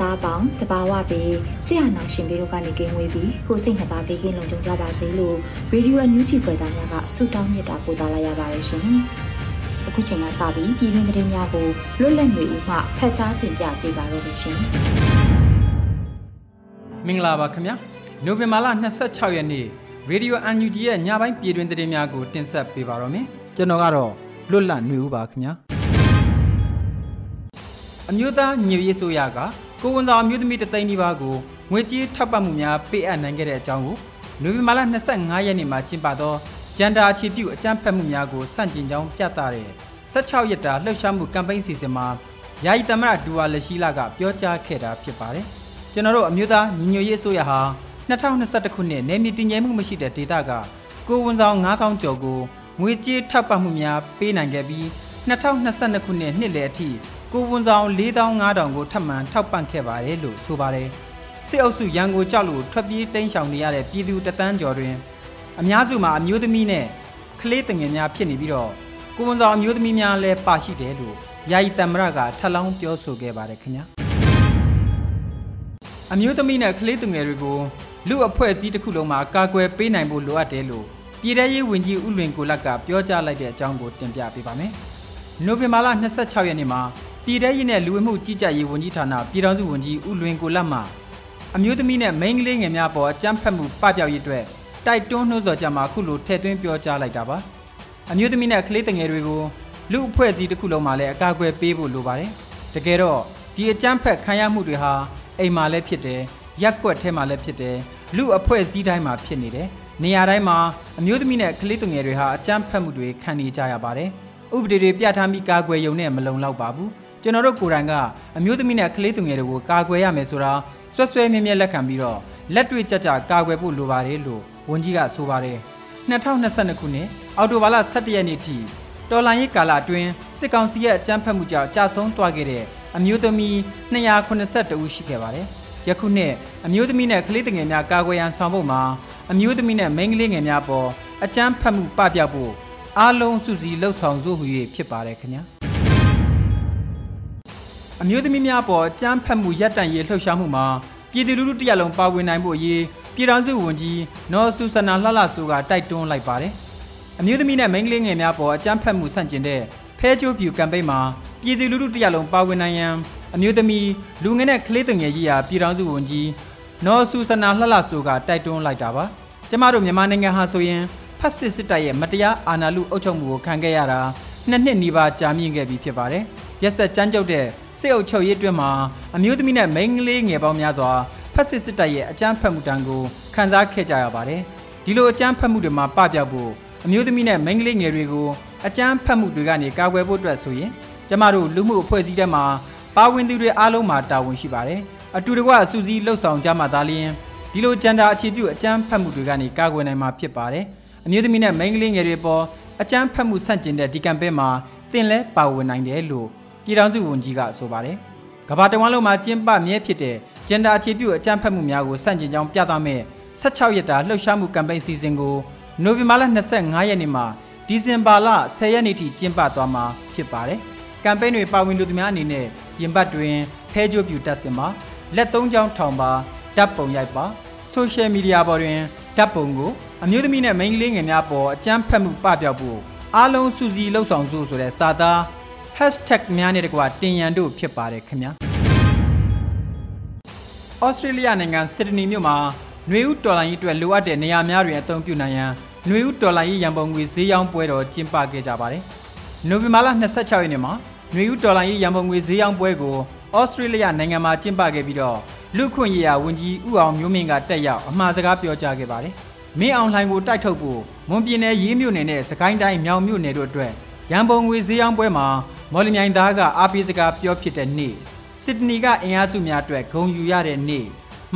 သူနိုင်ငံသားအပေါင်းတဘာဝပေးဆရာနာရှင်ပြီးတို့ကနေကင်းဝေးပြီးကိုစိတ်နှစ်ပါးဘေးကင်းလုံခြုံကြပါစေလို့ရေဒီယိုအန်ယူဂျီဖွယ်သားများကဆုတောင်းမြတ်တာပို့သလာရပါတယ်ရှင်။အခုချိန်ကစပြီးပြည်တွင်းသတင်းများကိုလွတ်လပ်နေဦးမှဖတ်ကြားတင်ပြပေးပါရမရှင်။မင်္ဂလာပါခင်ဗျာ။နိုဝင်ဘာလ26ရက်နေ့ရေဒီယိုအန်ယူဂျီရဲ့ညပိုင်းပြည်တွင်းသတင်းများကိုတင်ဆက်ပေးပါရမယ်။ကျွန်တော်ကတော့လွတ်လပ်နေဦးပါခင်ဗျာ။အမျိုးသားညွေရေးဆိုရက ကိုဝန်ဆောင်အမျိုးသမီးတသိန်းနီးပါးကိုငွေကြေးထောက်ပံ့မှုများပေးအပ်နိုင်ခဲ့တဲ့အကြောင်းကိုနိုဝင်ဘာလ25ရက်နေ့မှာကျင်းပသောဂျန်ဒါအခြေပြုအကြမ်းဖက်မှုများကိုစန့်ကျင်ကြောင်းပြသတဲ့16ရက်တာလှုပ်ရှားမှုကမ်ပိန်းစီစဉ်မှာယာယီသမရဒူဝါလက်ရှိလာကပြောကြားခဲ့တာဖြစ်ပါတယ်။ကျွန်တော်တို့အမျိုးသားညီညွတ်ရေးအစိုးရဟာ2021ခုနှစ်နယ်မြေတည်ငြိမ်မှုမရှိတဲ့ဒေသကကိုဝန်ဆောင်9000ကျော်ကိုငွေကြေးထောက်ပံ့မှုများပေးနိုင်ခဲ့ပြီး2022ခုနှစ်နှစ်လယ်အထိ ကိုဝန်ဆောင်4500ကိုထပ်မံထောက်ပံ့ခဲ့ပါတယ်လို့ဆိုပါတယ်စစ်အုပ်စုရန်ကိုကြောက်လို့ထွက်ပြေးတိမ်းရှောင်နေရတဲ့ပြည်သူတသန်းကျော်တွင်အများစုမှာအမျိုးသမီးနဲ့ကလေးတငယ်များဖြစ်နေပြီးတော့ကိုဝန်ဆောင်အမျိုးသမီးများလည်းပါရှိတယ်လို့ယာယီတမရကထပ်လောင်းပြောဆိုခဲ့ပါတယ်ခင်ဗျာအမျိုးသမီးနဲ့ကလေးသူငယ်တွေကိုလူအဖွဲ့အစည်းတစ်ခုလုံးမှာကာကွယ်ပေးနိုင်ဖို့လိုအပ်တယ်လို့ပြည်ထရေးဝန်ကြီးဦးလွင်ကိုလတ်ကပြောကြားလိုက်တဲ့အကြောင်းကိုတင်ပြပေးပါမယ်။နိုဝင်ဘာလ26ရက်နေ့မှာ ပြည်ထရေးနဲ့လူဝင်မှုကြီးကြပ်ရေးဝန်ကြီးဌာနပြည်ထောင်စုဝန်ကြီးဦးလွင်ကိုလတ်မှအမျိုးသမီးနဲ့မိန်းကလေးငယ်များပေါ်အကြမ်းဖက်မှုပပျောက်ရေးအတွက်တိုက်တွန်းနှိုးဆော်ကြမှာခုလိုထည့်သွင်းပြောကြားလိုက်တာပါ။အမျိုးသမီးနဲ့ကလေးငယ်တွေကိုလူအဖွဲ့အစည်းတစ်ခုလုံးမှာလည်းအကာအကွယ်ပေးဖို့လိုပါတယ်။တကယ်တော့ဒီအကြမ်းဖက်ခံရမှုတွေဟာအိမ်မှာလည်းဖြစ်တယ်၊ရက်ကွက်ထဲမှာလည်းဖြစ်တယ်၊လူအဖွဲ့အစည်းတိုင်းမှာဖြစ်နေတယ်။နေရာတိုင်းမှာအမျိုးသမီးနဲ့ကလေးငယ်တွေဟာအကြမ်းဖက်မှုတွေခံနေကြရပါတယ်။ဥပဒေတွေပြဋ္ဌာန်းပြီးကာကွယ်ရုံနဲ့မလုံလောက်ပါဘူး။ ကျွန်တော်တို့ကိုယ်တိုင်ကအမျိုးသမီးနဲ့ကလေးသူငယ်တွေကိုကာကွယ်ရမယ်ဆိုတာဆွဲဆွဲမြဲမြဲလက်ခံပြီးတော့လက်တွေ့ကြကြကာကွယ်ဖို့လိုပါတယ်လို့ဝန်ကြီးကဆိုပါတယ်2022ခုနှစ်အောက်တိုဘာလ17ရက်နေ့ထိတော်လိုင်းရေးကာလအတွင်းစစ်ကောင်စီရဲ့အကြမ်းဖက်မှုကြောင့်ကြာဆုံးသွားခဲ့တဲ့အမျိုးသမီး282ဦးရှိခဲ့ပါတယ်ယခုနှစ်အမျိုးသမီးနဲ့ကလေးငယ်များကာကွယ်ရန်ဆောင်ဖို့မှာအမျိုးသမီးနဲ့မိန်းကလေးငယ်များပေါ်အကြမ်းဖက်မှုပပျောက်ဖို့အားလုံးစုစည်းလှုပ်ဆောင်စုဟူ၍ဖြစ်ပါတယ်ခင်ဗျာ အမျိုးသမီးများပေါ်ကြမ်းဖက်မှုရပ်တန့်ရေးလှုပ်ရှားမှုမှာပြည်သူလူထုတရက်လုံးပါဝင်နိုင်ဖို့အရေးပြည်ထောင်စုဝန်ကြီးနော်ဆူဆနာလှလှဆိုကတိုက်တွန်းလိုက်ပါတယ်။အမျိုးသမီးနဲ့မိန်းကလေးငယ်များပေါ်အကြမ်းဖက်မှုဆန့်ကျင်တဲ့ဖဲချိုးပြူကမ်ပိန်းမှာပြည်သူလူထုတရက်လုံးပါဝင်နိုင်ရန်အမျိုးသမီးလူငယ်နဲ့ကလေးငယ်ကြီးရာပြည်ထောင်စုဝန်ကြီးနော်ဆူဆနာလှလှဆိုကတိုက်တွန်းလိုက်တာပါ။ကျမတို့မြန်မာနိုင်ငံဟာဆိုရင်ဖက်စစ်စစ်တပ်ရဲ့မတရားအာဏာလုအုပ်ချုပ်မှုကိုခံခဲ့ရတာနှစ်နှစ်နီးပါးကြာမြင့်ခဲ့ပြီဖြစ်ပါတယ်။ရက်ဆက်ကြမ်းကြုတ်တဲ့ စစ်အုပ်ချုပ်ရေးအတွင်းမှာအမျိုးသမီးနဲ့မိန်းကလေးငယ်ပေါင်းများစွာဖက်စစ်စစ်တပ်ရဲ့အကြမ်းဖက်မှုတန်းကိုခံစားခဲ့ကြရပါတယ်။ဒီလိုအကြမ်းဖက်မှုတွေမှာပပျောက်ဖို့အမျိုးသမီးနဲ့မိန်းကလေးငယ်တွေကိုအကြမ်းဖက်မှုတွေကနေကာကွယ်ဖို့အတွက်ဆိုရင်ကျမတို့လူမှုအဖွဲ့အစည်းတွေမှာပါဝင်သူတွေအားလုံးမှာတာဝန်ရှိပါတယ်။အတူတကွအစူးစီးလှုပ်ဆောင်ကြမှာသာလျှင်ဒီလိုဂျန်ဒါအခြေပြုအကြမ်းဖက်မှုတွေကနေကာကွယ်နိုင်မှာဖြစ်ပါတယ်။အမျိုးသမီးနဲ့မိန်းကလေးငယ်တွေပေါ်အကြမ်းဖက်မှုဆန့်ကျင်တဲ့ဒီကမ်ပိန်းမှာသင်လဲပါဝင်နိုင်တယ်လို့ ပြည်ထောင်စုဝန်ကြီးကဆိုပါတယ်။ကမ္ဘာတဝန်းလုံးမှာကျင်းပမြဲဖြစ်တဲ့ဂျန်ဒါအခြေပြုအကြမ်းဖက်မှုများကိုစန့်ကျင်ကြောင်းပြသမဲ့16ရက်တာလှုပ်ရှားမှုကမ်ပိန်းစီစဉ်ကိုနိုဝင်ဘာလ25ရက်နေ့မှာဒီဇင်ဘာလ10ရက်နေ့ထိကျင်းပသွားမှာဖြစ်ပါတယ်။ကမ်ပိန်းတွေပါဝင်လူသူများအနေနဲ့ရင်ဘတ်တွင်ဖဲကြိုးပြူတက်စင်ပါလက်သုံးချောင်းထောင်ပါဓာတ်ပုံရိုက်ပါဆိုရှယ်မီဒီယာပေါ်တွင်ဓာတ်ပုံကိုအမျိုးသမီးနဲ့မိန်းကလေးငယ်များပေါ်အကြမ်းဖက်မှုပပျောက်ဖို့အားလုံးစူစီလှုပ်ဆောင်စုဆိုတဲ့စာသား hashtag များနဲ့တကွာတင်ရန်တို့ဖြစ်ပါတယ်ခင်ဗျာဩစတြေးလျနိုင်ငံစစ်ဒနီမြို့မှာຫນွေဦးတော်လိုင်းရေးအတွက်လိုအပ်တဲ့နေရာများတွင်အသုံးပြုနိုင်ရန်ຫນွေဦးတော်လိုင်းရေးရန်ပုံငွေဈေးရောင်းပွဲတော်ကျင်းပခဲ့ကြပါတယ်နိုဝင်ဘာလ26ရက်နေ့မှာຫນွေဦးတော်လိုင်းရေးရန်ပုံငွေဈေးရောင်းပွဲကိုဩစတြေးလျနိုင်ငံမှာကျင်းပခဲ့ပြီးတော့လူခွင့်ရေးရာဝန်ကြီးဦးအောင်မျိုးမင်းကတက်ရောက်အမှားစကားပြောကြားခဲ့ပါတယ်မင်းအောင်လှိုင်ကိုတိုက်ထုတ်ဖို့မွန်ပြည်နယ်ရေးမြို့နယ်နဲ့စကိုင်းတိုင်းမြောင်မြို့နယ်တို့အတွက်ရန်ပုံငွေဈေးရောင်းပွဲမှာ မော်လမြိုင်သားကအားပေးစကားပြောဖြစ်တဲ့နေ့စစ်တနီကအင်အားစုများအတွက်ဂုံယူရတဲ့နေ့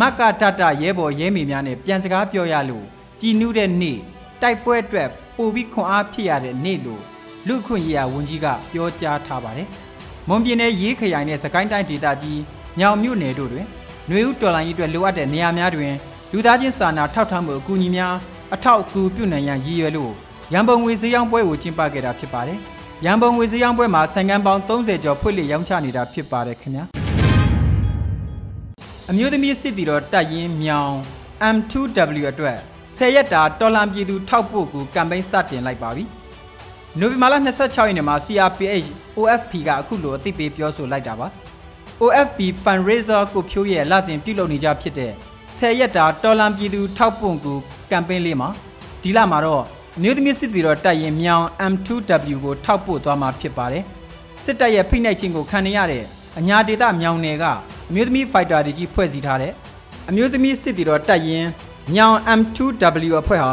မက္ကတတရဲဘော်ရဲမိများနဲ့ပြန်စကားပြောရလို့ကြည်နူးတဲ့နေ့တိုက်ပွဲအတွက်ပိုပြီးခွန်အားဖြစ်ရတဲ့နေ့လို့လူခွင့်ရေးရာဝန်ကြီးကပြောကြားထားပါတယ်။မွန်ပြည်နယ်ရေးခရိုင်နဲ့စကိုင်းတိုင်းဒေသကြီးညောင်မြို့နယ်တို့တွင်ຫນွေဦးတော်လိုင်းရေးအတွက်လိုအပ်တဲ့နေရာများတွင်လူသားချင်းစာနာထောက်ထားမှုအကူအညီများအထောက်အကူပြုနိုင်ရန်ရည်ရွယ်လို့ရန်ပုံငွေဈေးရောင်းပွဲကိုကျင်းပခဲ့တာဖြစ်ပါတယ်။ ရန်ပုံငွေဈေးရောင်းပွဲမှာဆိုင်ကန်းပေါင်း30ကျော်ဖွင့်လှစ်ရောင်းချနေတာဖြစ်ပါတယ်ခင်ဗျာ။အမျိုးသမီးစစ်တီတော်တက်ရင်မြောင် M2W အတွက်10ရက်တာတော်လန်ပြည်သူထောက်ပို့ကူကမ်ပိန်းစတင်လိုက်ပါပြီ။နိုဝင်ဘာလ26ရက်နေ့မှာ CRPH OFP ကအခုလိုအသိပေးပြောဆိုလိုက်တာပါ။ OFP Fundraiser ကိုဖြိုးရဲ့လစဉ်ပြုလုပ်နေကြဖြစ်တဲ့10ရက်တာတော်လန်ပြည်သူထောက်ပို့ကူကမ်ပိန်းလေးမှာဒီလမှာတော့အ မျိုးသမီးစစ်တီတော်တက်ရင်မြောင် M2W ကိုထောက်ပို့သွားမှာဖြစ်ပါတယ်။စစ်တပ်ရဲ့ဖိနှိပ်ခြင်းကိုခံနေရတဲ့အညာဒေသမြောင်နယ်ကအမျိုးသမီးဖိုက်တာတွေကြီးဖွဲ့စည်းထားတဲ့အမျိုးသမီးစစ်တီတော်တက်ရင်မြောင် M2W အဖွဲ့ဟာ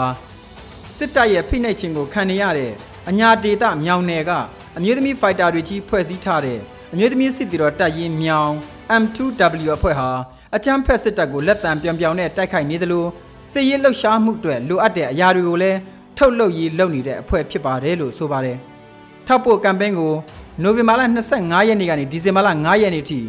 စစ်တပ်ရဲ့ဖိနှိပ်ခြင်းကိုခံနေရတဲ့အညာဒေသမြောင်နယ်ကအမျိုးသမီးဖိုက်တာတွေကြီးဖွဲ့စည်းထားတဲ့အမျိုးသမီးစစ်တီတော်တက်ရင်မြောင် M2W အဖွဲ့ဟာအချမ်းဖက်စစ်တပ်ကိုလက်တံပြောင်ပြောင်နဲ့တိုက်ခိုက်နေသလိုစစ်ရေးလှုပ်ရှားမှုတွေလိုအပ်တဲ့အရာတွေကိုလည်း ထုတ်လုပ်ရေးလုပ်နေတဲ့အဖွဲ့ဖြစ်ပါတယ်လို့ဆိုပါတယ်။ထောက်ပို့ကမ်ပိန်းကိုနိုဝင်ဘာလ25ရက်နေ့ကနေဒီဇင်ဘာလ9ရက်နေ့ထိ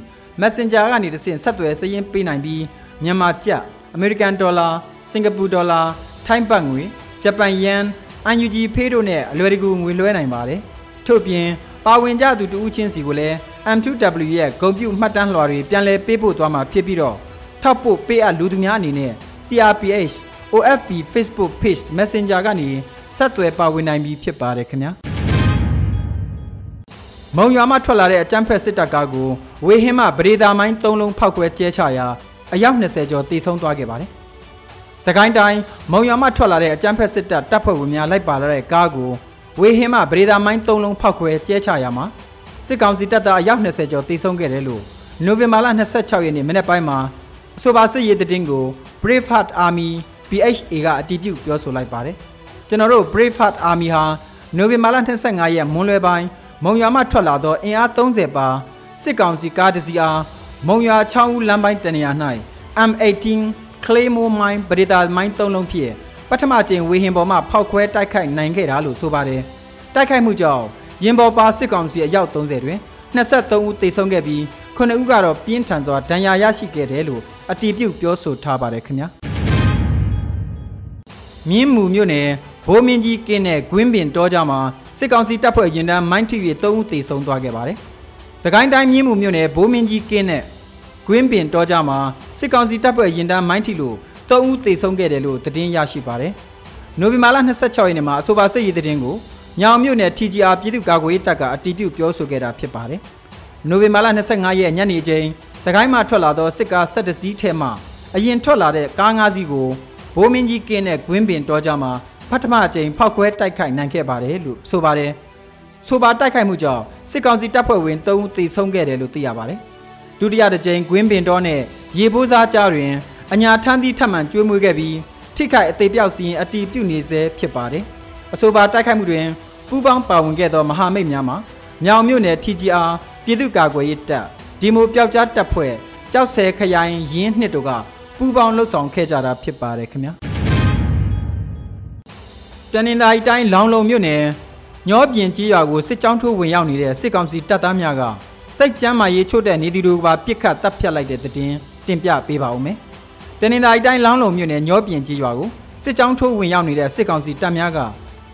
Messenger ကနေတဆင့်ဆက်သွယ်စည်ရင်းပေးနိုင်ပြီးမြန်မာကျပ်အမေရိကန်ဒေါ်လာစင်ကာပူဒေါ်လာထိုင်းဘတ်ငွေဂျပန်ယန်အန်ယူဂျီဖေးတို့နဲ့အလွယ်တကူငွေလွှဲနိုင်ပါတယ်ထို့ပြင်ပါဝင်ကြသူတဦးချင်းစီကိုလည်း M2W ရဲ့ဂုံပြုမှတ်တမ်းလွှာတွေပြန်လည်ပေးပို့သွားမှာဖြစ်ပြီးတော့ထောက်ပို့ပေးအပ်လူသူများအနေနဲ့ CRPH OFP Facebook Page Messenger ကနေဆက်သွယ်ပါဝင်နိုင်ပြီဖြစ်ပါတယ်ခင်ဗျာမုံရွာမှထွက်လာတဲ့အကြမ်းဖက်စစ်တပ်ကားကိုဝေဟင်းမှပရိသာမိုင်း၃လုံးဖောက်ခွဲကျဲချရာအယောက်20ကျော်တေဆုံးသွားခဲ့ပါတယ်။စကိုင်းတိုင်းမုံရွာမှထွက်လာတဲ့အကြမ်းဖက်စစ်တပ်တပ်ဖွဲ့ဝင်များလိုက်ပါလာတဲ့ကားကိုဝေဟင်းမှပရိသာမိုင်း၃လုံးဖောက်ခွဲကျဲချရာမှာစစ်ကောင်စီတပ်သားအယောက်20ကျော်တေဆုံးခဲ့တယ်လို့နိုဝင်ဘာလ26ရက်နေ့မနေ့ပိုင်းမှာအဆိုပါစစ်ရေးတည်င်းကို Brave Heart Army BHA ကအတည်ပြုပြောဆိုလိုက်ပါတယ်။ကျွန်တော်တို့ Brave Heart Army ဟာနိုဝင်ဘာလ25ရက်မွန်းလွဲပိုင်းမုံရွာမှထွက်လာသောအင်အား30ပါစစ်ကောင်စီကားတစ်စီးအားမုံရွာချောင်းဦးလမ်းပိုင်းတနေရာ၌ M18 Claymore Mine ပရိသတ်မိုင်း၃လုံးဖြင့်ပထမကျင်းဝေဟင်ပေါ်မှဖောက်ခွဲတိုက်ခိုက်နိုင်ခဲ့တာလို့ဆိုပါတယ်။တိုက်ခိုက်မှုကြောင့်ရင်ပေါ်ပါစစ်ကောင်စီအယောက်30တွင်23ဦးသေဆုံးခဲ့ပြီး9ဦးကတော့ပြင်းထန်စွာဒဏ်ရာရရှိခဲ့တယ်လို့အတည်ပြုပြောဆိုထားပါတယ်ခင်ဗျာ။ မြင်းမူမြို့နယ်ဘိုးမင်းကြီးကင်းတဲ့ဂွင်းပင်တောကြမှာစစ်ကောင်စီတပ်ဖွဲ့ရင်တန်းမိုင်းထိပ်3ဦးသေဆုံးသွားခဲ့ပါတယ်။စကိုင်းတိုင်းမြင်းမူမြို့နယ်ဘိုးမင်းကြီးကင်းတဲ့ဂွင်းပင်တောကြမှာစစ်ကောင်စီတပ်ဖွဲ့ရင်တန်းမိုင်းထိလို့3ဦးသေဆုံးခဲ့တယ်လို့သတင်းရရှိပါတယ်။နိုဝင်ဘာလ26ရက်နေ့မှာအဆိုပါစစ်ရေးသတင်းကိုညောင်မြို့နယ် TGR ပြည်သူ့ကာကွယ်ရေးတပ်ကအတည်ပြုပြောဆိုခဲ့တာဖြစ်ပါတယ်။နိုဝင်ဘာလ25ရက်ညနေချိန်စကိုင်းမှာထွက်လာသောစစ်ကား7စီးထဲမှအရင်ထွက်လာတဲ့ကား၅စီးကို ဘိုးမင်းကြီးကင်းတဲ့ဂွင်းပင်တောကြမှာပထမအကြိမ်ဖောက်ခွဲတိုက်ခိုက်နိုင်ခဲ့ပါတယ်လို့ဆိုပါတယ်။ဆိုပါတိုက်ခိုက်မှုကြောင့်စစ်ကောင်စီတပ်ဖွဲ့ဝင်3ဦးသေဆုံးခဲ့တယ်လို့သိရပါတယ်။ဒုတိယတစ်ကြိမ်ဂွင်းပင်တော်နဲ့ရေပိုးစားကြားတွင်အညာထမ်းသီးထပ်မံကျွေးမွေးခဲ့ပြီးထိခိုက်အသေးပြောက်စီရင်အတီးပြုတ်နေစေဖြစ်ပါတယ်။အဆိုပါတိုက်ခိုက်မှုတွင်ပူးပေါင်းပါဝင်ခဲ့သောမဟာမိတ်များမှာမြောင်မြို့နယ် TGR ပြည်သူ့ကာကွယ်ရေးတပ်ဒီမိုပျောက်ကြားတပ်ဖွဲ့ကြောက်ဆဲခရိုင်ရင်းနှစ်တို့က ပူးပေါင်းလှုပ်ဆောင်ခဲ့ကြတာဖြစ်ပါတယ်ခင်ဗျာ။တနင်္သာရီတိုင်းလောင်လုံမြို့နယ်ညောပြင်ကြီးရွာကိုစစ်ကြောင်းထိုးဝင်ရောက်နေတဲ့စစ်ကောင်စီတပ်သားများကစိတ်ကြမ်းမာရေးချို့တဲ့နေသူတို့ပါပြစ်ခတ်တပ်ဖြတ်လိုက်တဲ့တဲ့တင်တင်ပြပေးပါဦးမယ်။တနင်္သာရီတိုင်းလောင်လုံမြို့နယ်ညောပြင်ကြီးရွာကိုစစ်ကြောင်းထိုးဝင်ရောက်နေတဲ့စစ်ကောင်စီတပ်များက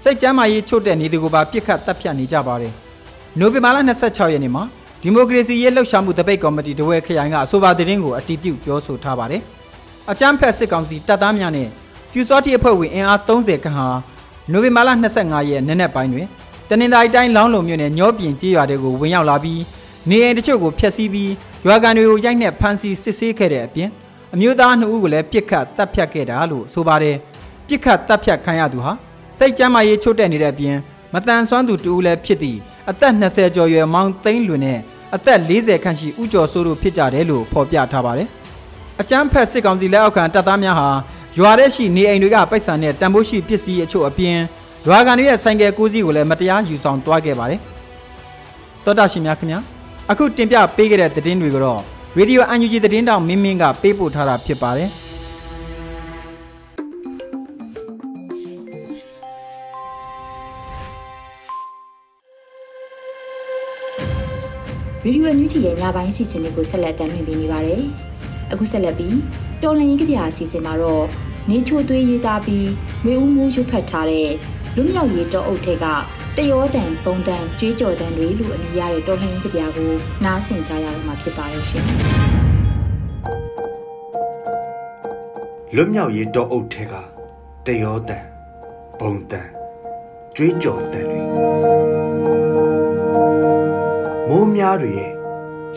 စိတ်ကြမ်းမာရေးချို့တဲ့နေသူကိုပါပြစ်ခတ်တပ်ဖြတ်နေကြပါတယ်။နိုဝင်ဘာလ26ရက်နေ့မှာဒီမိုကရေစီရေးလှုပ်ရှားမှုတပိတ်ကော်မတီတဝဲခရိုင်ကအဆိုပါသတင်းကိုအတည်ပြုပြောဆိုထားပါတယ်။ အကြမ်းဖက်စစ်ကောင်စီတပ်သားများနဲ့ပြူစောတိအဖွဲ့ဝင်အင်အား30ခန့်ဟာနိုဝင်ဘာလ25ရက်နေ့နက်ပိုင်းတွင်တနင်္သာရီတိုင်းလောင်းလုံမြို့နယ်ညောပြင်ကျေးရွာတွေကိုဝင်ရောက်လာပြီးနေအိမ်တချို့ကိုဖျက်ဆီးပြီးရွာကန်တွေကိုရိုက်နှက်ဖမ်းဆီးစစ်ဆေးခဲ့တဲ့အပြင်အမျိုးသားနှစ်ဦးကိုလည်းပြစ်ခတ်တပ်ဖြတ်ခဲ့တာလို့ဆိုပါတယ်ပြစ်ခတ်တပ်ဖြတ်ခံရသူဟာစိတ်ကြမ်းမာရေးချို့တဲ့နေတဲ့အပြင်မတန်ဆွမ်းသူတူဦးလည်းဖြစ်သည့်အသက်20ကျော်ရွယ်မောင်သိန်းလွင်နဲ့အသက်40ခန့်ရှိဦးကျော်စိုးတို့ဖြစ်ကြတယ်လို့ဖော်ပြထားပါတယ် အကြမ်းဖက်စစ်ကောင်စီလက်အောက်ခံတပ်သားများဟာရွာထဲရှိနေအိမ်တွေကပိုက်ဆံနဲ့တန်ဖိုးရှိပစ္စည်းအချို့အပြင်ရွာကန်တွေရဲ့ဆိုင်ကယ်ကိုးစီးကိုလည်းမတရားယူဆောင်သွားခဲ့ပါတယ်သောတာရှင်များခင်ဗျာအခုတင်ပြပေးခဲ့တဲ့သတင်းတွေကတော့ရေဒီယိုအန်ယူဂျီသတင်းတောင်မင်းမင်းကပေးပို့ထားတာဖြစ်ပါတယ်ရေဒီယိုအန်ယူဂျီရဲ့ညပိုင်းအစီအစဉ်လေးကိုဆက်လက်တင်ပြနေပါတယ် အခုဆက်လက်ပြီးတော်လန်ရင်ကြပြအစီအစဉ်မှာတော့နေချိုသွေးရေးသားပြီးမျိုးဦးမိုးရွတ်ဖတ်ထားတဲ့လူမြောက်ရေးတောအုပ်ထက်ကတရောတန်ပုံတန်ကြွေးကြော်တန်တွေလူအမိရတဲ့တော်လှန်ရေးကြပြကိုနားဆင်ကြရတော့မှာဖြစ်ပါတယ်ရှင်လွတ်မြောက်ရေးတောအုပ်ထဲကတရောတန်ပုံတန်ကြွေးကြော်တန်တွေမိုးများတွေရဲ့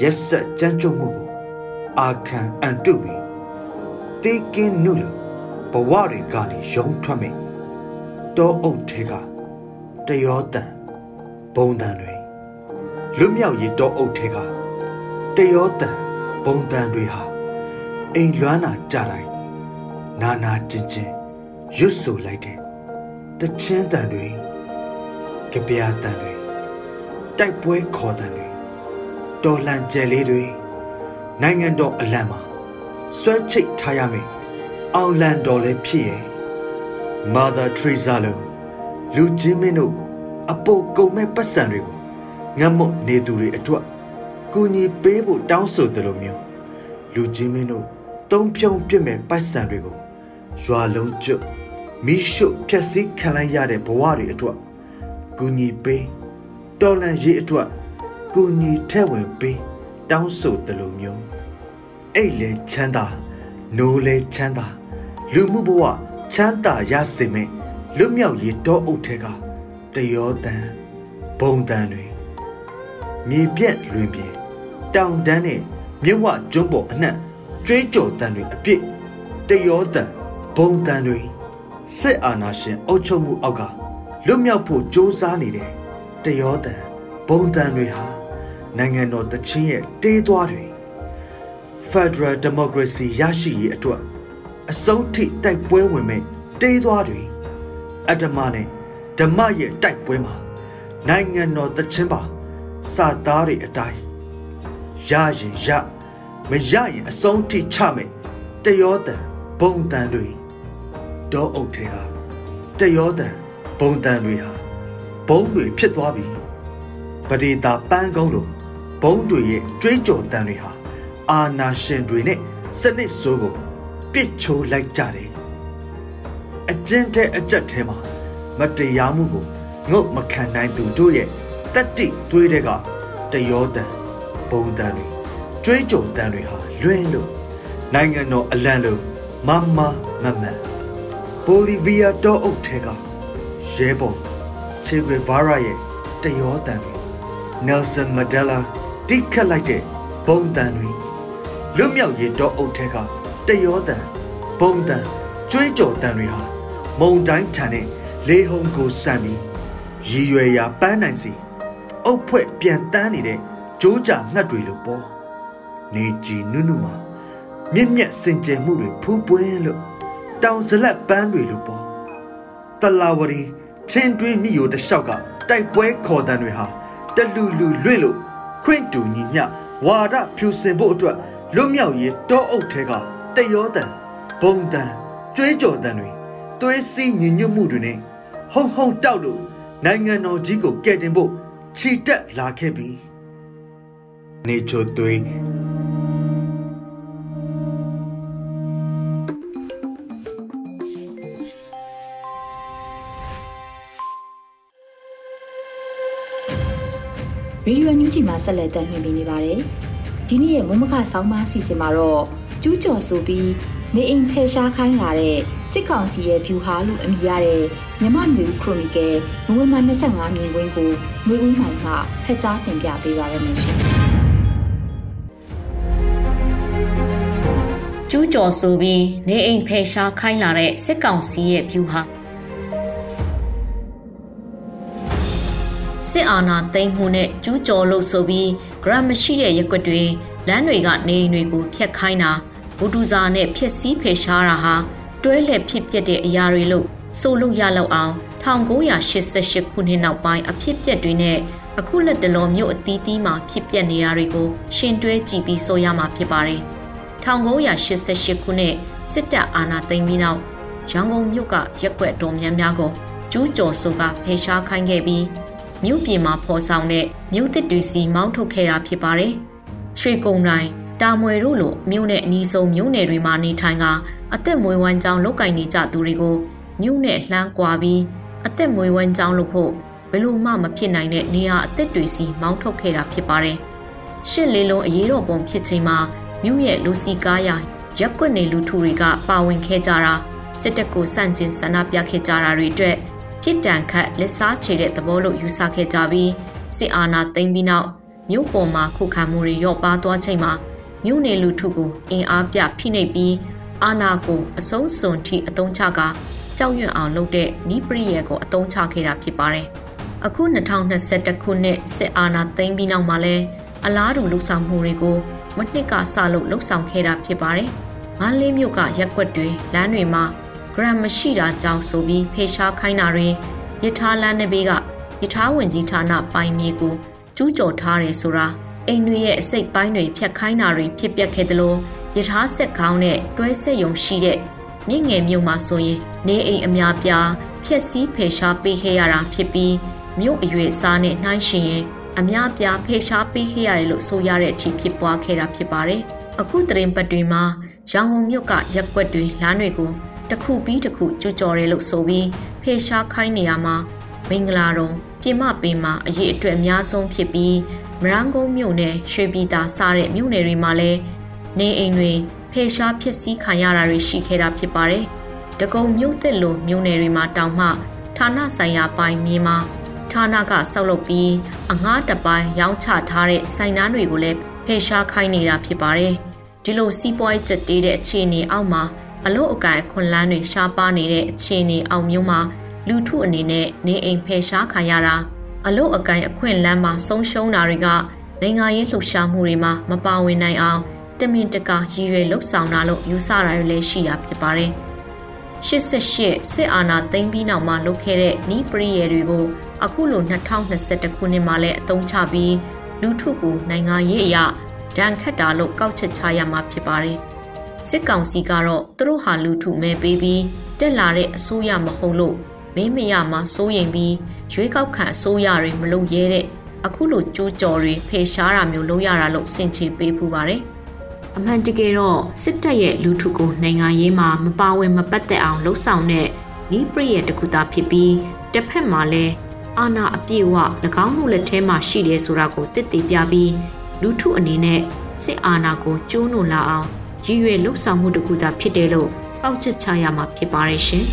ရက်ဆက်ကြမ်းကြုတ်မှုကို အာခံအန်တုပြီးတေးကင်းနုလို့ဘဝတွေကနေရုံထွက်မိတောအုပ်ထဲကတရောတန်ဘုံတန်တွေလွတ်မြောက်ရေးတောအုပ်ထဲကတရောတန်ဘုံတန်တွေဟာအိမ်လွမ်းတာကြတိုင်းနာနာကျင်ကျင်ရွတ်ဆိုလိုက်တဲ့တချင်းတန်တွေကြပြာတန်တွေတိုက်ပွဲခေါ်တန်တွေတော်လှန်ကြဲလေးတွေ နိုင်ငံတော်အလံမှာဆွဲချိတ်ထားရမယ်အောင်လန်တော်လည်းဖြစ်ရဲ့ Mother Teresa လို့လူချင်းမင်းတို့အပိုကုန်မဲ့ပတ်စံတွေကိုငတ်မုတ်နေသူတွေအတွက်ကူညီပေးဖို့တောင်းဆိုတယ်လို့မျိုးလူချင်းမင်းတို့တုံးဖြုံပြစ်မဲ့ပတ်စံတွေကိုရွာလုံးကျွတ်မိရှုဖြက်စီးခံလိုက်ရတဲ့ဘဝတွေအတွက်ကူညီပေးတော်လန်ရေးအတွက်ကူညီထဲ့ဝင်ပေး တောင်းဆိုတယ်လို့မျိုးအဲ့လေချမ်းသာနိုးလေချမ်းသာလူမှုဘဝချမ်းသာရစေမယ်လွတ်မြောက်ရေးတောအုပ်ထဲကတယောတန်ဘုံတန်တွေမြေပြက်လွင်ပြင်တောင်တန်းနဲ့မြစ်ဝကျွန်းပေါ်အနှံ့ကျွေးကြော်တန်တွေအပြစ်တယောတန်ဘုံတန်တွေစစ်အာဏာရှင်အုပ်ချုပ်မှုအောက်ကလွတ်မြောက်ဖို့ကြိုးစားနေတဲ့တယောတန်ဘုံတန်တွေဟာ နိုင်ငံတော်တချင်းရဲ့တေးသွားတွေ Federal Democracy ရရှိရေးအတွက်အဆုံးထိတိုက်ပွဲဝင်မဲ့တေးသွားတွေအတ္တမနဲ့ဓမ္မရဲ့တိုက်ပွဲမှာနိုင်ငံတော်တချင်းပါစာသားတွေအတိုင်းရရင်ရမရရင်အဆုံးထိချမယ်တယောတန်ဘုံတန်တွေဒေါအုပ်ထဲကတယောတန်ဘုံတန်တွေဟာဘုံတွေဖြစ်သွားပြီပဒေတာပန်းကုန်းလို ဘုံတွေရဲ့ကြွေးကြော်တန်တွေဟာအာနာရှင်တွေနဲ့စနစ်ဆိုးကိုပြစ်ချိုးလိုက်ကြတယ်အကျဉ်းတဲ့အကြက်ထဲမှာမတရားမှုကိုငုတ်မခံနိုင်သူတို့ရဲ့တတိသွေးတွေကတယောတန်ဘုံတန်တွေကြွေးကြော်တန်တွေဟာလွင်းလို့နိုင်ငံတော်အလံလို့မမမမန်ဘိုလီဗီးယားတောအုပ်ထဲကရဲဘော်ချေဂရီဗာရာရဲ့တယောတန်တွေနယ်ဆန်မဒလာ တိခတ်လိုက်တဲ့ဘုံတန်တွေလွတ်မြောက်ရေးတောအုပ်ထဲကတယောတန်ဘုံတန်ကျွေးကြော်တန်တွေဟာမုံတိုင်းထန်တဲ့လေဟုန်ကိုစံပြီးရည်ရွယ်ရာပန်းနိုင်စီအုတ်ဖွဲ့ပြန်တန်းနေတဲ့ကြိုးကြငှက်တွေလိုပေါ်နေကြည်နုနုမှာမြင့်မြတ်စင်ကြယ်မှုတွေဖူးပွင်းလို့တောင်ဇလက်ပန်းတွေလိုပေါ်တလာဝရီချင်းတွင်းမြို့တလျှောက်ကတိုက်ပွဲခေါ်တန်တွေဟာတလူလူလွင့်လို့ ခွင့်တူညီမျှဝါဒဖြူစင်ဖို့အတွက်လွတ်မြောက်ရေးတောအုပ်ထဲကတယောတန်ဘုံတန်ကြွေးကြော်တန်တွေသွေးစည်းညီညွတ်မှုတွေနဲ့ဟုံဟုံတောက်လို့နိုင်ငံတော်ကြီးကိုကယ်တင်ဖို့ခြိတက်လာခဲ့ပြီနေချိုသွေး ရေဒီယိုညူဂျီမှာဆက်လက်တင်ပြနေပါတယ်ဒီနေ့ရဲ့မုံမခဆောင်းပါအစီအစဉ်မှာတော့ကျူးကျော်ဆိုပြီးနေအိမ်ဖယ်ရှားခိုင်းလာတဲ့စစ်ကောင်စီရဲ့ဗျူဟာလို့အမည်ရတဲ့မြမနွေဦးခရိုနီကယ်နိုဝင်ဘာ25မြင်ကွင်းကိုနွေဦးမိုင်မှဖက်ကြားတင်ပြပေးပါရမရှင်ကျူးကျော်ဆိုပြီးနေအိမ်ဖယ်ရှားခိုင်းလာတဲ့စစ်ကောင်စီရဲ့ဗျူဟာ စစ်အာဏာသိမ်းမှုနဲ့ကျူးကျော်လို့ဆိုပြီးဂရမ်မရှိတဲ့ရက်ွက်တွေလမ်းတွေကနေအိမ်တွေကိုဖျက်ခိုင်းတာဘူဒူဇာနဲ့ဖျက်ဆီးဖယ်ရှားတာဟာတွဲလက်ဖြစ်ပျက်တဲ့အရာတွေလို့ဆိုလို့ရလောက်အောင်1988ခုနှစ်နောက်ပိုင်းအဖြစ်ပျက်တွေနဲ့အခုလက်တလုံးမြို့အသီးသီးမှာဖြစ်ပျက်နေတာတွေကိုရှင်တွဲကြည့်ပြီးဆိုရမှာဖြစ်ပါတယ်1988ခုနှစ်စစ်တပ်အာဏာသိမ်းပြီးနောက်ရန်ကုန်မြို့ကရက်ွက်တော်များများကိုကျူးကျော်ဆိုကဖယ်ရှားခိုင်းခဲ့ပြီး မြို့ပြည်မှာဖော်ဆောင်တဲ့မြို့သစ်တွေစီမောင်းထုတ်ခဲ့တာဖြစ်ပါတယ်။ရွှေကုံတိုင်းတာမွေတို့လိုမြို့နဲ့အနီးဆုံးမြို့နယ်တွေမှာနေထိုင်ကအသက်မွေးဝမ်းကြောင်းလောက်ကင်နေကြသူတွေကိုမြို့နဲ့လှမ်းကွာပြီးအသက်မွေးဝမ်းကြောင်းလို့ဖို့ဘယ်လို့မှမဖြစ်နိုင်တဲ့နေရာအသက်တွေစီမောင်းထုတ်ခဲ့တာဖြစ်ပါတယ်။ရှစ်လေးလုံးအရေးတော်ပုံဖြစ်ချိန်မှာမြို့ရဲ့လူစီကားရရက်ွက်နေလူထုတွေကပါဝင်ခဲ့ကြတာစစ်တပ်ကိုစန့်ကျင်ဆန္ဒပြခဲ့ကြတာတွေအတွက် ပြစ်ဒဏ်ခတ်လက်စားချေတဲ့သဘောလို့ယူဆခဲ့ကြပြီးစစ်အာဏာသိမ်းပြီးနောက်မြို့ပေါ်မှာခုခံမှုတွေရော့ပါသွားချိန်မှာမြို့နယ်လူထုကိုအင်အားပြဖိနှိပ်ပြီးအာဏာကိုအဆုံးစွန်ထိအသုံးချကကြောက်ရွံ့အောင်လုပ်တဲ့နီးပရိယေကိုအသုံးချခဲ့တာဖြစ်ပါတယ်။အခု2021ခုနှစ်စစ်အာဏာသိမ်းပြီးနောက်မှာလဲအလားတူလှုပ်ဆောင်မှုတွေကိုမနှစ်ကစလို့လှုပ်ဆောင်ခဲ့တာဖြစ်ပါတယ်။မန်းလေးမြို့ကရက်ွက်တွေလမ်းတွေမှာ ဂရမ်မရှိတာကြောင့်ဆိုပြီးဖေရှားခိုင်းတာတွင်ရထားလမ်းတစ်ဘေးကရထားဝင်ကြီးဌာနပိုင်မြေကိုကျူးကျော်ထားတယ်ဆိုတာအိမ်တွေရဲ့အစိတ်ပိုင်းတွေဖြတ်ခိုင်းတာတွေဖြစ်ပျက်ခဲ့သလိုရထားဆက်ကောင်းတဲ့တွဲဆက်ယုံရှိတဲ့မြင့်ငယ်မြို့မှာဆိုရင်နေအိမ်အများပြားဖြက်စီးဖေရှားပေးခဲ့ရတာဖြစ်ပြီးမြို့အရွယ်စားနဲ့နှိုင်းရှင်ရင်အများပြားဖေရှားပေးခဲ့ရတယ်လို့ဆိုရတဲ့အထိဖြစ်ပွားခဲ့တာဖြစ်ပါတယ်။အခုတရင်ပတ်တွေမှာရောင်ဝုံမြို့ကရက်ွက်တွေလမ်းတွေကို တစ်ခုပြီးတစ်ခုကြွကြော်တယ်လို့ဆိုပြီးဖေရှားခိုင်းနေရမှာမင်္ဂလာတုံပြင်မပင်မှာအရေးအတွက်အများဆုံးဖြစ်ပြီးမရန်ကုန်မြို့နယ်ရွှေပြည်သာစတဲ့မြို့နယ်တွေမှာလည်းနေအိမ်တွေဖေရှားဖြစ်စည်းခံရတာတွေရှိခဲ့တာဖြစ်ပါတယ်။တကုံမြို့သစ်လိုမြို့နယ်တွေမှာတောင်မှဌာနဆိုင်ရာပိုင်းမြေမှာဌာနကဆောက်လုပ်ပြီးအငှားတပိုင်းရောင်းချထားတဲ့ဆိုင်နားတွေကိုလည်းဖေရှားခိုင်းနေတာဖြစ်ပါတယ်။ဒီလိုစီးပွားရေးကျတေးတဲ့အခြေအနေအောက်မှာ အလို့အကန့်ခွန်လန်းတွေရှားပါနေတဲ့အခြေအနေအောင်မျိုးမှာလူထုအနေနဲ့နေအိမ်ဖယ်ရှားခံရတာအလို့အကန့်အခွင့်လန်းမှာဆုံးရှုံးတာတွေကနိုင်ငံရေးလှုပ်ရှားမှုတွေမှာမပါဝင်နိုင်အောင်တမင်တကာရည်ရွယ်လှုပ်ဆောင်တာလို့ယူဆတာတွေလည်းရှိရဖြစ်ပါတယ်။88စစ်အာဏာသိမ်းပြီးနောက်မှာလုပ်ခဲ့တဲ့နီးပရိယေတွေကိုအခုလို2021ခုနှစ်မှာလည်းအသုံးချပြီးလူထုကိုနိုင်ငံရေးအရာဒဏ်ခတ်တာလို့ကောက်ချက်ချရမှာဖြစ်ပါတယ်။ စစ်ကောင်စီကတော့သူတို့ဟာလူထုမဲပေးပြီးတက်လာတဲ့အစိုးရမဟုတ်လို့မင်းမရမှာစိုးရင်ပြီးရွေးကောက်ခံအစိုးရတွေမလုပ်ရဲတဲ့အခုလိုကြိုးကြော်တွေဖေရှားတာမျိုးလုပ်ရတာလို့ဆင်ခြင်ပေးဖူးပါတယ်။အမှန်တကယ်တော့စစ်တပ်ရဲ့လူထုကိုနိုင်ငံရေးမှာမပါဝင်မပတ်သက်အောင်လှုံ့ဆော်တဲ့နီးပရိယတကူတာဖြစ်ပြီးတစ်ဖက်မှာလည်းအာဏာအပြည့်အဝ၎င်းတို့လက်ထဲမှာရှိတယ်ဆိုတာကိုတည်တည်ပြပြီးလူထုအနေနဲ့စစ်အာဏာကိုကျိုးနုလာအောင် ရည်ရွယ်လှုပ်ဆောင်မှုတစ်ခုသာဖြစ်တယ်လို့အောက်ချက်ချရမှာဖြစ်ပါရဲ့ရှင်။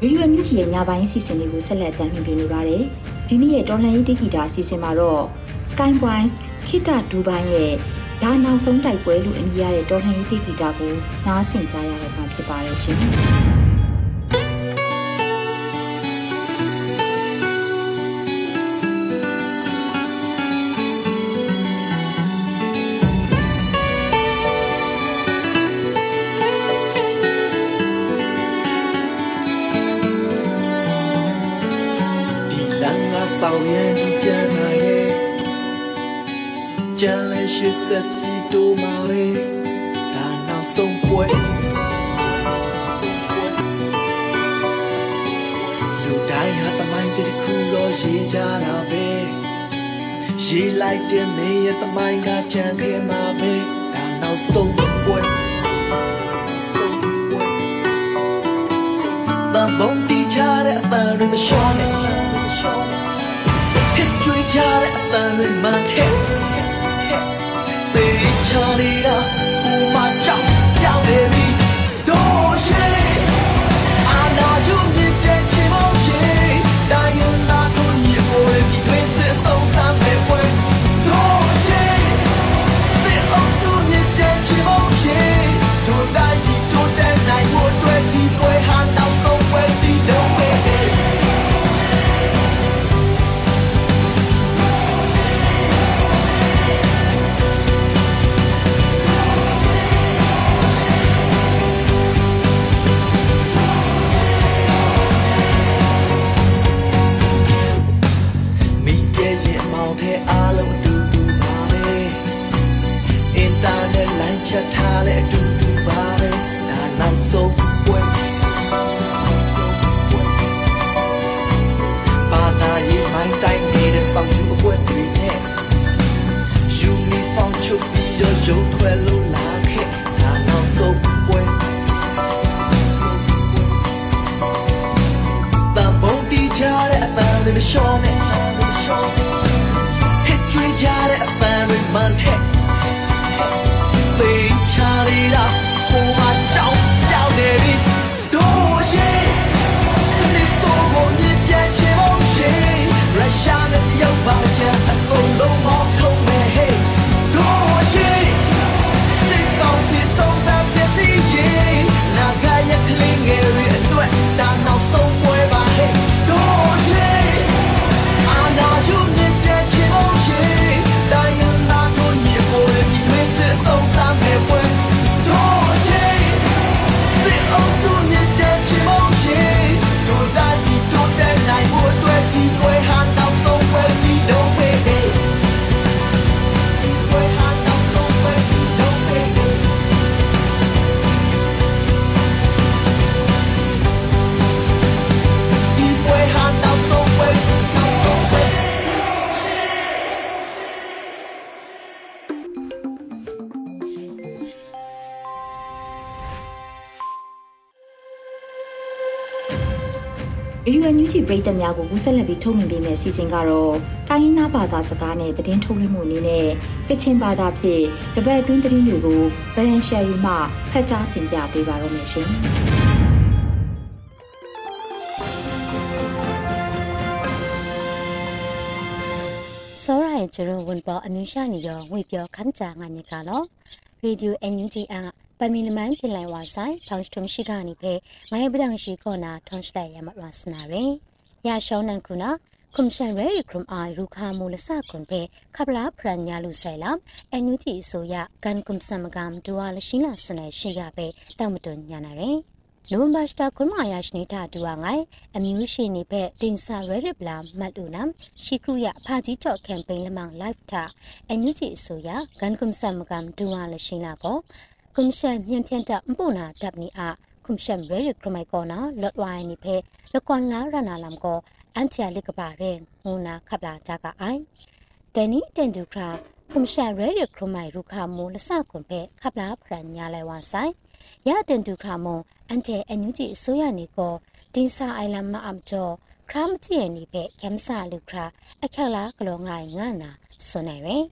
ဗီဒီယိုမြူချီရဲ့ညပိုင်းစီစဉ်လေးကိုဆက်လက်တင်ပြနေပါတယ်။ဒီနေ့ရဲ့တော်လှန်ရေးတိဂီတာစီစဉ်မှာတော့ Skypoints ခိတဒူဘိုင်းရဲ့ဒါနောက်ဆုံးတိုက်ပွဲလို့အမည်ရတဲ့တော်လှန်ရေးတိဂီတာကိုနားဆင်ကြရတော့မှာဖြစ်ပါတယ်ရှင်။ဆောင် ဆက်ပြီးတိုးမာပဲဒါနောက်ဆုံးပွဲလူတိုင်းဟာတမိုင်းတစ်ခုတော့ရေးကြတာပဲရေးလိုက်တဲ့မင်းရဲ့တမိုင်းကကြမ်းခဲ့မှာပဲဒါနောက်ဆုံးပွဲတန်ဘုံတီချတဲ့အပန်းတွေမလျှော့နဲ့တန်တွေမှန်တဲ့ပေး ချနေတာဟိုမှာ ရိသတ်များကိုကူးဆက်လက်ပြီးထုတ်လွှင့်ပေးမယ့်အစီအစဉ်ကတော့တိုင်းရင်းသားဘာသာစကားနဲ့သတင်းထုတ်လွှင့်မှုအနေနဲ့ကချင်ဘာသာဖြင့်တပတ်အတွင်းသတင်းတွေကိုဗရန်ရှယ်ရီမှဖတ်ကြားတင်ပြပေးပါရမရှင်။စောရိုင်ကျရုံဝန်ပေါ်အမျိုးရှာနေရောငွေပြောခမ်းချာငါညကလောရေဒီယိုအန်ယူဂျီအပမီနမန်ပြင်လိုက်ဝါဆိုင်ထောင်စတုံရှိကနေဖဲငိုင်းပဒံရှိကောနာထွန်စတိုင်ရမတ်ဝါစနာရင် ရရှောင်းနန်ခုနာคุมชันเวรีครุมไอรูคามูลสะคนเพขับลาพรัญญาลุไซลามเอนูจีโซยะกันคุมสมกามดัวลชิลาสนัยရှိရပဲတောက်မတွญညာနာရင်နိုဝင်ဘာစတာခွန်မာယာရှနေတာတူဝငိုင်အမျိုးရှိနေဖက်တင်ဆာရဲရပလာမတ်လူနမ်ရှိခုရဖာကြီးချော့ကမ်ပိန်းလမောင် live တာအန်ယူဂျီအစိုးရဂန်ကွမ်ဆမ်ကမ်ဒူဝါလရှိလာကိုကွန်ရှန်မြန်ထန်တမပူနာတပ်နီအာ ကွန်ရှန်ရဲရခမိုင်ကောနာလော့ဝိုင်းနိဖက်လကွန်လာရနာလမ်ကိုအန်ချာလိကပါရဲငူနာခပ်လာကြကအိုင်တန်နီတန်ဒူခရာကွန်ရှန်ရဲရခမိုင်ရူခါမူလဆကွန်ဖက်ခပ်လာဖရန်ညာလဲဝါဆိုင်ရတဲ့ဒုခမွန်အန်တဲ့အန်ယူဂျီအစိုးရနေကိုတင်းစာအိုင်လမ်မအမ်ကျော်ခရမ်ချီယနေပဲကမ်ဆာလူခရာအခက်လာကလောငိုင်ငါနာဆွနေရယ်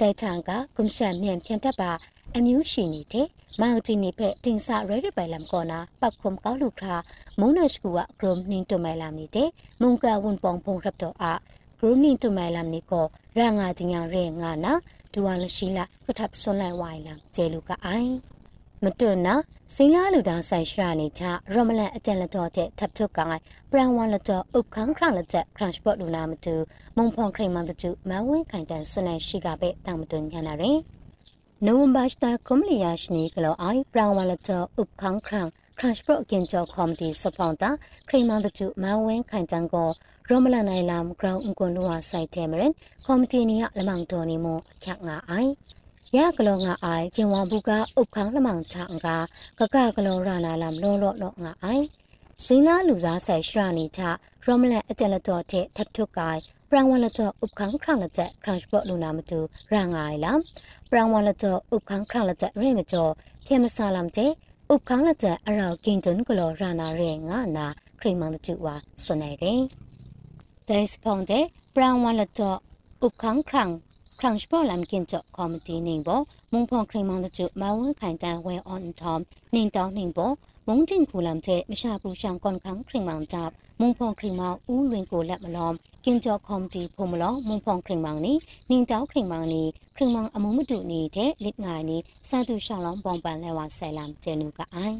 တိုင်ထန်ကကွန်ရှန်မြန်ပြန်တက်ပါ အမျိုးရှိနေတဲ့မောင်တီနေဖက်တင်စာရဲရပိုင်လမ်ကောနာပတ်ခုံကောက်လူခရာမုံနရှကူဝဂရုံနင်းတမိုင်လမ်နေတဲ့မုံကဝန်ပောင်ဖုံရပ်တော့အဂရုနင်းတမိုင်လမ်နေကိုရငါတင်ညာရဲငါနာဒူဝါလရှိလာကထပ်ဆွန်လိုက်ဝိုင်လမ်ကျဲလူကအိုင်မတွနာစင်လာလူသားဆိုင်ရှရာနေချရမလန်အကြံလတော်တဲ့ထပ်ထုတ်ကိုင်းပရန်ဝါလတော်ဥခန်းခရလက်ချက်ခရန့်စပေါ့လူနာမတူမုံဖောင်ခရိမန်တကျမန်ဝင်းခိုင်တန်ဆွနေရှိကပဲတောင်မတွညာနာရင် နိုဝင်ဘာစတာကွန်မလီယာရှနီကလောအိုင်ပရန်ဝါလတော်ဥခန်းခရန့်ခရန့်စပေါ့အကင်ကျော်ကော်မတီစပွန်တာခရိမန်တကျမန်ဝင်းခိုင်တန်ကိုရမလန်နိုင်လမ်ဂရောင်းအကွန်လူဝါဆိုင်တဲမရင်ကော်မတီနီကလမောင်တော်နီမို့အခက်ငါအိုင်ရကလောငါအိုင်ကျင်ဝဘူးကဥခန်းလမောင်ချောင်ကကကကလောရနာလမ်လောလောလောငါအိုင်စင်းလာလူစားဆိုင်ရှရာနီချရမလန်အကြလတော်တဲ့ထပ်ထုတ်ကိုင် ပရန်ဝန်လကြောဥပခန်းခရန်လကြခရန်ဘော့လူနာမတူရန်ငါလာပရန်ဝန်လကြောဥပခန်းခရန်လကြရေမကြောထေမဆာလမ်ကျဥပခန်းလကြအရောက်ကင်တွန်ကလောရနာရေငါနာခရိမန်တူဝါဆွနေရင်ဒိုင်းစဖုန်တဲ့ပရန်ဝန်လကြောဥပခန်းခရန်ခရန်ဘော့လမ်ကင်ကြောကော်မတီနေဘောမုံဖုန်ခရိမန်တူမဝန်ခိုင်တန်ဝဲအွန်ထမ်နေတောင်းနေဘောမုံတင်ဖူလမ်တဲ့မရှာဘူးရှောင်းကွန်ခန်းခရိမန်တပ် မုံဖုံခရင်မောင်ဦးလွင်ကိုလက်မလောကင်ကျော်ကော်မတီဖုံမလောမုံဖုံခရင်မောင်နီနင်းတောက်ခရင်မောင်နီခရင်မောင်အမုံမတူနေတဲ့လစ်ငိုင်နီစာတူရှောင်းလောင်းပုံပန်လဲဝဆဲလမ်ကျဲနူကအိုင်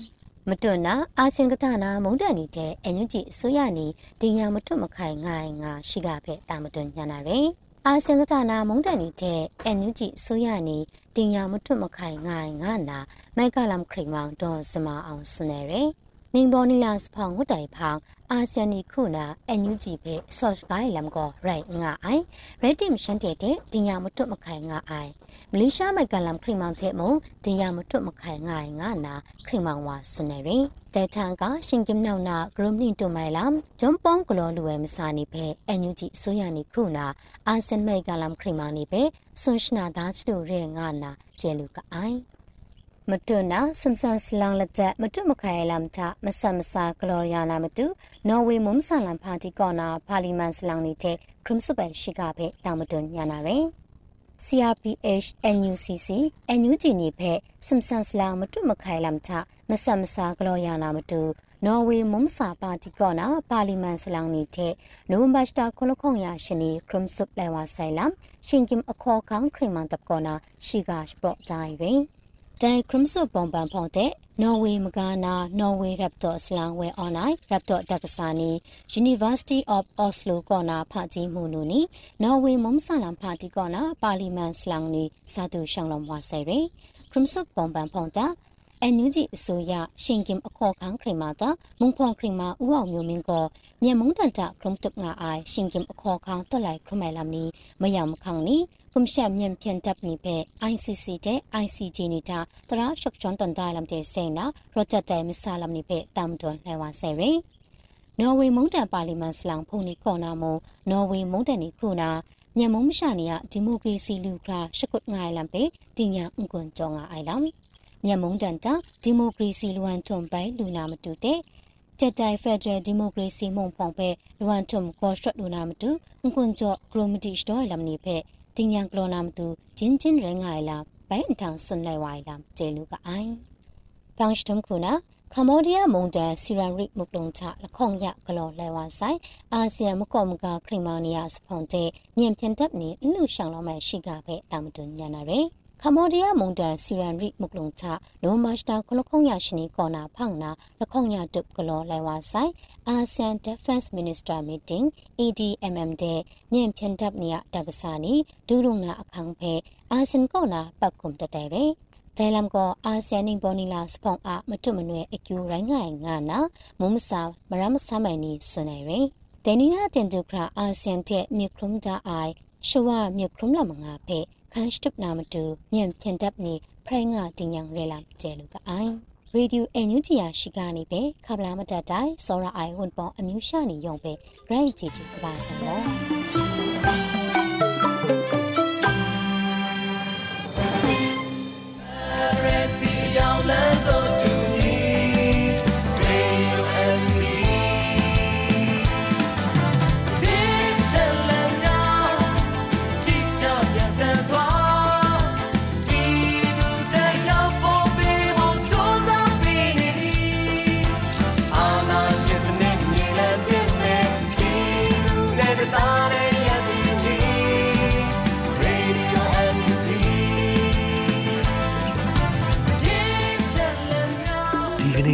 မတွနာအာစင်ကတနာမုံတန်နီတဲ့အန်ယူဂျီအစိုးရနီတင်ညာမထွတ်မခိုင်ငိုင်ငါရှိကဖဲတာမတွညာနာရယ်အာစင်ကတနာမုံတန်နီတဲ့အန်ယူဂျီအစိုးရနီတင်ညာမထွတ်မခိုင်ငိုင်ငါနာမိုက်ကလမ်ခရင်မောင်တော့စမအောင်စနေရယ် နင်းဘောနီလာစဖောင်ဝတ်တိုင်ဖောင်အာဆီယံနီခုနာအန်ယူဂျီပဲဆော့ချ်ဂိုင်လမ်ကိုရိုက်ငါအိုင်ရက်တီမရှန်တဲ့တဲ့တင်ညာမတွတ်မခိုင်ငါအိုင်မလေးရှားမိုက်ကလမ်ခရီမောင်တဲ့မုံတင်ညာမတွတ်မခိုင်ငါငါနာခရီမောင်ဝါဆွနေရင်တဲချန်ကရှင်ကင်နောင်နာဂရုမနင်းတိုမိုင်လမ်ဂျွန်ပေါင်ကလောလူဝဲမစာနေပဲအန်ယူဂျီဆိုရနေခုနာအာဆန်မိုက်ကလမ်ခရီမောင်နေပဲဆွန်ရှနာဒါချတို့ရဲငါနာကျဲလူကအိုင် မတွနာဆွမ်ဆန်စလောင်လက်ချက်မတွမခိုင်လမ်တာမဆမစာကလောယာနာမတူနော်ဝေမုံဆန်လန်ပါတီကောနာပါလီမန်စလောင်နေတဲ့ခရမ်ဆုပဲရှိကပဲတာမတွညာနာရင် CRPH NUCC NUG နေဖက်ဆွမ်ဆန်စလောင်မတွမခိုင်လမ်တာမဆမစာကလောယာနာမတူနော်ဝေမုံစာပါတီကောနာပါလီမန်စလောင်နေတဲ့နိုဝင်ဘာစတာခလခုံယာရှင်နီခရမ်ဆုလဲဝါဆိုင်လမ်ရှင်ကင်အခေါ်ခေါင်ခရမန်တပ်ကောနာရှိကစပေါ့တိုင်းရင် ဒိုင်ခရမ်ဆုပုံပန်ဖောင်းတဲ့နော်ဝေမကာနာနော်ဝေရပ်တော့စလန်ဝဲအွန်လိုင်းရပ်တော့တက္ကစာနီ University of Oslo ကောနာဖာကြီးမှုနူနီနော်ဝေမုံဆာလန်ဖာတီကောနာပါလီမန်စလန်နီစာတူရှောင်းလုံးဝါဆယ်ရခရမ်ဆုပုံပန်ဖောင်းတာအန်ယူဂျီအစိုးရရှင်ကင်အခေါ်ခန်းခရီမာတာမုံဖုံခရီမာဦးအောင်မျိုးမင်းကမြန်မုံတန်တာခရုံတုငါအိုင်ရှင်ကင်အခေါ်ခန်းတက်လိုက်ခမဲလမ်နီမယမ်ခန်းနီ ကွန်ရှက်မြင့်ဖြန်တပ်နိပေ ICC တဲ့ ICJ နေတာတရာရှော့ချွန်တန်တိုင်လမ်တဲ့စေနာရော့ဂျက်တဲ့မဆာလမ်နိပေတမ်တွန်လှဲဝါဆယ်ရင်နော်ဝေမုန်တန်ပါလီမန်စလောင်ဖုန်နီခေါ်နာမွန်နော်ဝေမုန်တန်နီခုနာမြန်မုံမရှာနီယဒီမိုကရေစီလူခရာရှကုတ်ငိုင်လမ်ပေတင်ညာအုန်ကွန်ကြောငါအိုင်လမ်မြန်မုံတန်တာဒီမိုကရေစီလွမ်ထွန်ပိုင်လူနာမတူတဲ့တက်တိုင်ဖက်ဒရယ်ဒီမိုကရေစီမုံဖောင်ပဲလွမ်ထွန်ကော့ရှ်လူနာမတူအုန်ကွန်ကြောဂရိုမတီစတော်လမ်နီဖက် တင်ညာကလောနာမတူဂျင်းချင်းရငိုင်လာဘိုင်အထန်ဆွန်လိုက်ဝိုင်လာကျဲလူကအိုင်တောင်စတုံခုနာကမ္ဘောဒီးယားမုန်တန်စီရန်ရစ်မုကလုံချလခေါင်ရကလောလဲဝါဆိုင်အာဆီယံမကောမကခရီမာနီယာစဖွန်တဲ့မြန်ပြန်တပ်နေလူရှောင်းလောမဲ့ရှိကပဲတာမတွညနာရယ် ကမ္ဘောဒီးယားမုန်တန်စီရန်ရိမုကလုံချနိုမတ်တာခလခုံရရှိနီကောနာဖောင်နာလခေါင်ရတုကလောလဲဝါဆိုင် ASEAN Defense Minister Meeting ADMM တဲ့မြန်ဖြန်တပ်နေရတက္ကစာနီဒူရုံနာအခန်းဖဲအာဆန်ကောနာပတ်ကုံတတဲရဲဒိုင်လမ်ကောအာဆီယံနင်းဘောနီလာစပွန်အားမတွမနွယ်အကျူရိုင်းငိုင်ငါနာမုံမစာမရမဆမိုင်နီဆွနေရဲဒနီနာတင်ဒုခရာအာဆီယံတဲ့မြေခရုံဒါအိုင်ရှဝမြေခရုံလမငါဖဲ ခန်းစတုပနာမတူမြန်ဖြန်တပ်နေဖရိုင်းငါတင်ညံလဲလာကျဲလူကအိုင်ရေဒီယိုအန်ယူဂျီယာရှိကနေပဲခပလာမတတ်တိုင်းစောရအိုင်ဝန်ပေါ်အမျိုးရှာနေရုံပဲ right ကြည့်ကြည့်ပါစံတော့